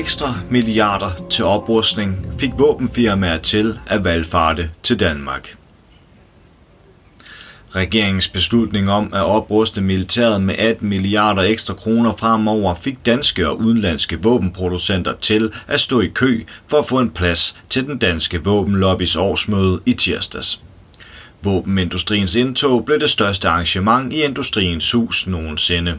ekstra milliarder til oprustning fik våbenfirmaer til at valgfarte til Danmark. Regeringens beslutning om at opruste militæret med 18 milliarder ekstra kroner fremover fik danske og udenlandske våbenproducenter til at stå i kø for at få en plads til den danske våbenlobbys årsmøde i tirsdags. Våbenindustriens indtog blev det største arrangement i Industriens Hus nogensinde.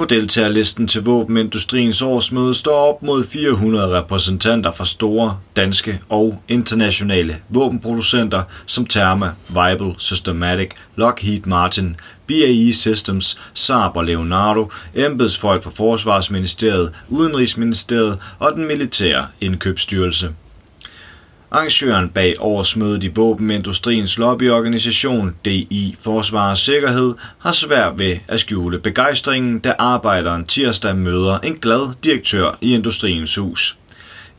På deltagerlisten til våbenindustriens årsmøde står op mod 400 repræsentanter fra store danske og internationale våbenproducenter som Therma, Weibel, Systematic, Lockheed Martin, BAE Systems, Saab og Leonardo, embedsfolk fra Forsvarsministeriet, Udenrigsministeriet og den militære indkøbsstyrelse. Arrangøren bag årsmødet i våbenindustriens lobbyorganisation DI Forsvar og Sikkerhed har svært ved at skjule begejstringen, da arbejderen tirsdag møder en glad direktør i Industriens Hus.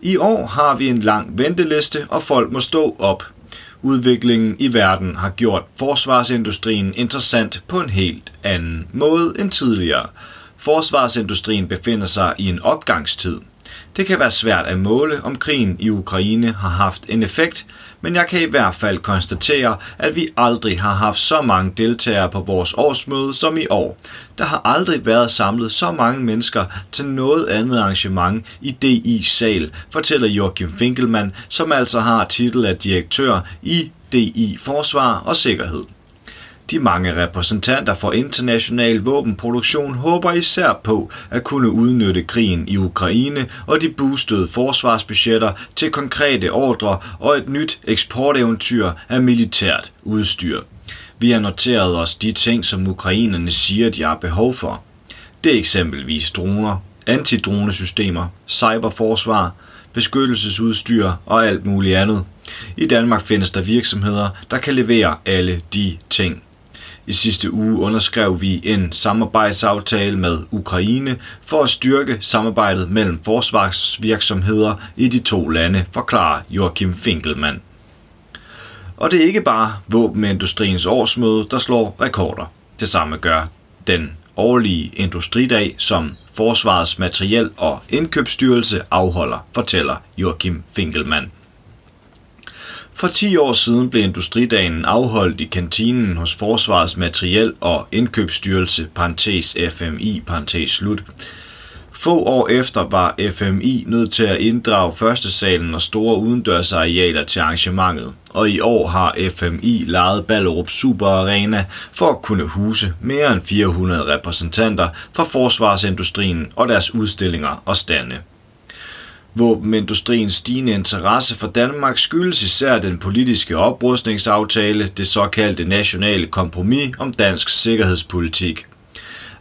I år har vi en lang venteliste, og folk må stå op. Udviklingen i verden har gjort forsvarsindustrien interessant på en helt anden måde end tidligere. Forsvarsindustrien befinder sig i en opgangstid – det kan være svært at måle, om krigen i Ukraine har haft en effekt, men jeg kan i hvert fald konstatere, at vi aldrig har haft så mange deltagere på vores årsmøde som i år. Der har aldrig været samlet så mange mennesker til noget andet arrangement i DI sal, fortæller Joachim Finkelmann, som altså har titel af direktør i DI Forsvar og Sikkerhed. De mange repræsentanter for international våbenproduktion håber især på at kunne udnytte krigen i Ukraine og de boostede forsvarsbudgetter til konkrete ordre og et nyt eksporteventyr af militært udstyr. Vi har noteret os de ting, som ukrainerne siger, de har behov for. Det er eksempelvis droner, antidronesystemer, cyberforsvar, beskyttelsesudstyr og alt muligt andet. I Danmark findes der virksomheder, der kan levere alle de ting. I sidste uge underskrev vi en samarbejdsaftale med Ukraine for at styrke samarbejdet mellem forsvarsvirksomheder i de to lande, forklarer Joachim Finkelmann. Og det er ikke bare våbenindustriens årsmøde, der slår rekorder. Det samme gør den årlige industridag, som Forsvarets Materiel- og Indkøbsstyrelse afholder, fortæller Joachim Finkelmann. For 10 år siden blev industridagen afholdt i kantinen hos Forsvarets Materiel- og Indkøbsstyrelse, parentes FMI, parentes slut. Få år efter var FMI nødt til at inddrage første salen og store udendørsarealer til arrangementet, og i år har FMI lejet Ballerup Super Arena for at kunne huse mere end 400 repræsentanter fra forsvarsindustrien og deres udstillinger og stande. Våbenindustriens stigende interesse for Danmark skyldes især den politiske oprustningsaftale, det såkaldte nationale kompromis om dansk sikkerhedspolitik.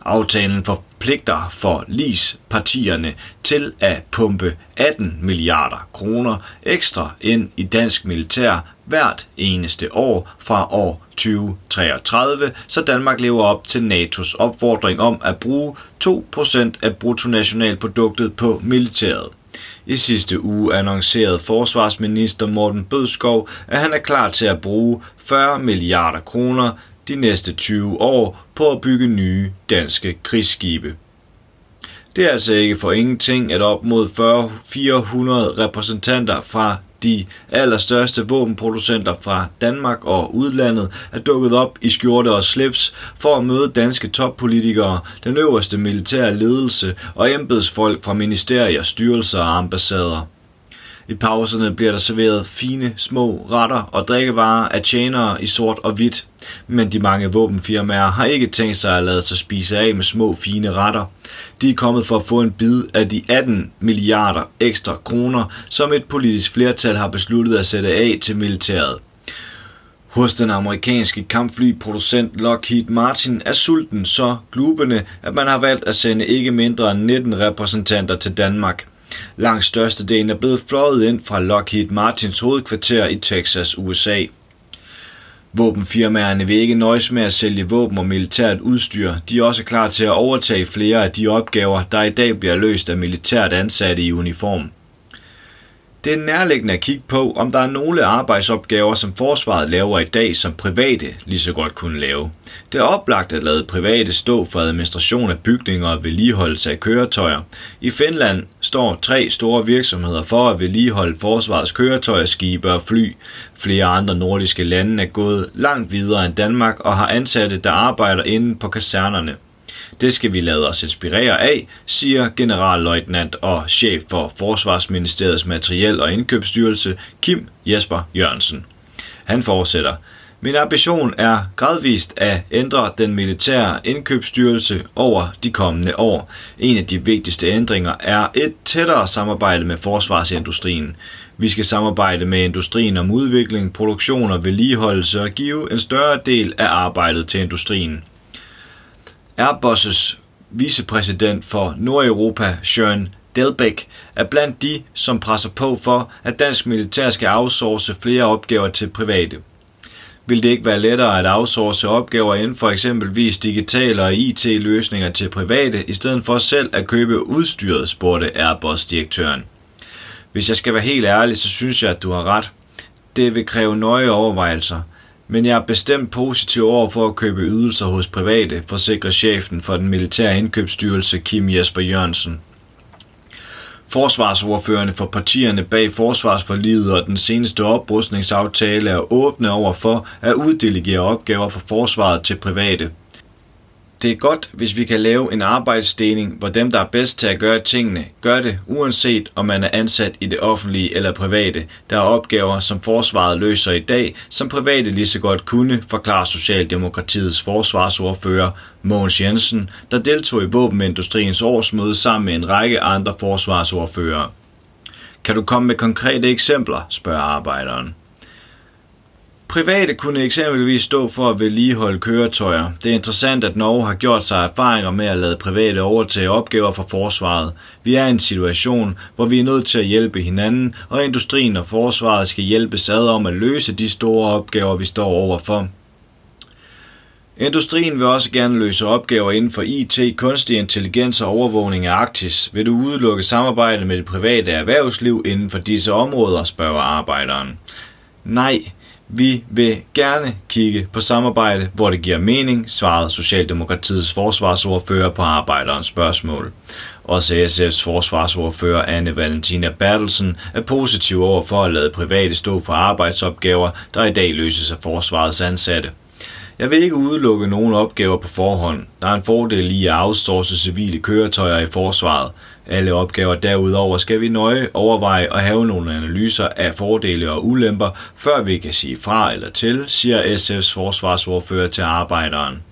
Aftalen forpligter for LIS-partierne til at pumpe 18 milliarder kroner ekstra ind i dansk militær hvert eneste år fra år 2033, så Danmark lever op til NATO's opfordring om at bruge 2% af bruttonationalproduktet på militæret. I sidste uge annoncerede forsvarsminister Morten Bødskov, at han er klar til at bruge 40 milliarder kroner de næste 20 år på at bygge nye danske krigsskibe. Det er altså ikke for ingenting, at op mod 400 repræsentanter fra de allerstørste våbenproducenter fra Danmark og udlandet er dukket op i skjorte og slips for at møde danske toppolitikere, den øverste militære ledelse og embedsfolk fra ministerier, styrelser og ambassader. I pauserne bliver der serveret fine, små retter og drikkevarer af tjenere i sort og hvidt. Men de mange våbenfirmaer har ikke tænkt sig at lade sig spise af med små, fine retter. De er kommet for at få en bid af de 18 milliarder ekstra kroner, som et politisk flertal har besluttet at sætte af til militæret. Hos den amerikanske kampflyproducent Lockheed Martin er sulten så glubende, at man har valgt at sende ikke mindre end 19 repræsentanter til Danmark. Langt størstedelen er blevet fløjet ind fra Lockheed Martins hovedkvarter i Texas, USA. Våbenfirmaerne vil ikke nøjes med at sælge våben og militært udstyr. De er også klar til at overtage flere af de opgaver, der i dag bliver løst af militært ansatte i uniform. Det er nærliggende at kigge på, om der er nogle arbejdsopgaver, som forsvaret laver i dag, som private lige så godt kunne lave. Det er oplagt at lade private stå for administration af bygninger og vedligeholdelse af køretøjer. I Finland står tre store virksomheder for at vedligeholde forsvarets køretøjer, skibe og fly. Flere andre nordiske lande er gået langt videre end Danmark og har ansatte, der arbejder inde på kasernerne. Det skal vi lade os inspirere af, siger generalløjtnant og chef for Forsvarsministeriets Materiel- og Indkøbsstyrelse, Kim Jesper Jørgensen. Han fortsætter. Min ambition er gradvist at ændre den militære indkøbsstyrelse over de kommende år. En af de vigtigste ændringer er et tættere samarbejde med forsvarsindustrien. Vi skal samarbejde med industrien om udvikling, produktion og vedligeholdelse og give en større del af arbejdet til industrien. Airbus' vicepræsident for Nordeuropa, Søren Delbæk, er blandt de, som presser på for, at dansk militær skal outsource flere opgaver til private. Vil det ikke være lettere at outsource opgaver inden for eksempelvis digitale og IT-løsninger til private, i stedet for selv at købe udstyret, spurgte Airbus-direktøren. Hvis jeg skal være helt ærlig, så synes jeg, at du har ret. Det vil kræve nøje overvejelser men jeg er bestemt positiv over for at købe ydelser hos private, forsikrer chefen for den militære indkøbsstyrelse Kim Jesper Jørgensen. Forsvarsordførende for partierne bag forsvarsforliget og den seneste oprustningsaftale er åbne over for at uddelegere opgaver for forsvaret til private det er godt, hvis vi kan lave en arbejdsdeling, hvor dem, der er bedst til at gøre tingene, gør det, uanset om man er ansat i det offentlige eller private. Der er opgaver, som forsvaret løser i dag, som private lige så godt kunne, forklare Socialdemokratiets forsvarsordfører Mogens Jensen, der deltog i våbenindustriens årsmøde sammen med en række andre forsvarsordfører. Kan du komme med konkrete eksempler, spørger arbejderen. Private kunne eksempelvis stå for at vedligeholde køretøjer. Det er interessant, at Norge har gjort sig erfaringer med at lade private overtage opgaver for forsvaret. Vi er i en situation, hvor vi er nødt til at hjælpe hinanden, og industrien og forsvaret skal hjælpe ad om at løse de store opgaver, vi står overfor. Industrien vil også gerne løse opgaver inden for IT, kunstig intelligens og overvågning af Arktis. Vil du udelukke samarbejde med det private erhvervsliv inden for disse områder, spørger arbejderen. Nej, vi vil gerne kigge på samarbejde, hvor det giver mening, svarede Socialdemokratiets forsvarsordfører på arbejderens spørgsmål. Også SF's forsvarsordfører Anne Valentina Bertelsen er positiv over for at lade private stå for arbejdsopgaver, der i dag løses af forsvarets ansatte. Jeg vil ikke udelukke nogen opgaver på forhånd. Der er en fordel i at outsource civile køretøjer i forsvaret. Alle opgaver derudover skal vi nøje overveje og have nogle analyser af fordele og ulemper, før vi kan sige fra eller til, siger SF's forsvarsordfører til arbejderen.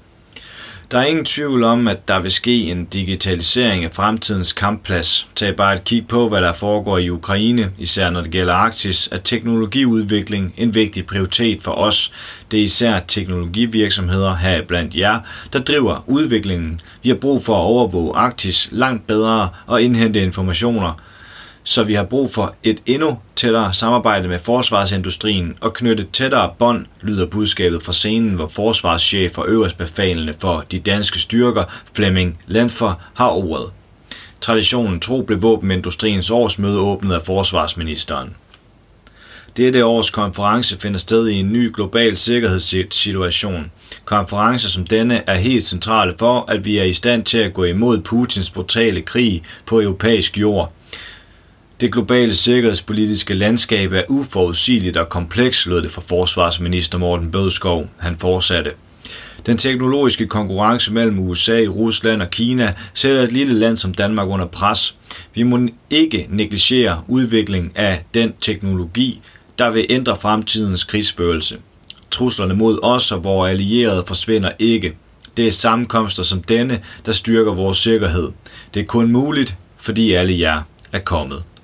Der er ingen tvivl om, at der vil ske en digitalisering af fremtidens kampplads. Tag bare et kig på, hvad der foregår i Ukraine, især når det gælder Arktis, er teknologiudvikling en vigtig prioritet for os. Det er især teknologivirksomheder her blandt jer, der driver udviklingen. Vi har brug for at overvåge Arktis langt bedre og indhente informationer – så vi har brug for et endnu tættere samarbejde med forsvarsindustrien og knytte tættere bånd, lyder budskabet fra scenen, hvor forsvarschef og øverstbefalende for de danske styrker, Flemming Landfor, har ordet. Traditionen tro blev våbenindustriens årsmøde åbnet af forsvarsministeren. Dette års konference finder sted i en ny global sikkerhedssituation. Konferencer som denne er helt centrale for, at vi er i stand til at gå imod Putins brutale krig på europæisk jord – det globale sikkerhedspolitiske landskab er uforudsigeligt og kompleks, lød det fra forsvarsminister Morten Bødskov. Han fortsatte. Den teknologiske konkurrence mellem USA, Rusland og Kina sætter et lille land som Danmark under pres. Vi må ikke negligere udvikling af den teknologi, der vil ændre fremtidens krigsførelse. Truslerne mod os og vores allierede forsvinder ikke. Det er sammenkomster som denne, der styrker vores sikkerhed. Det er kun muligt, fordi alle jer er kommet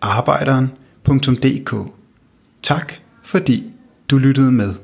arbejderen Tak fordi du lyttede med.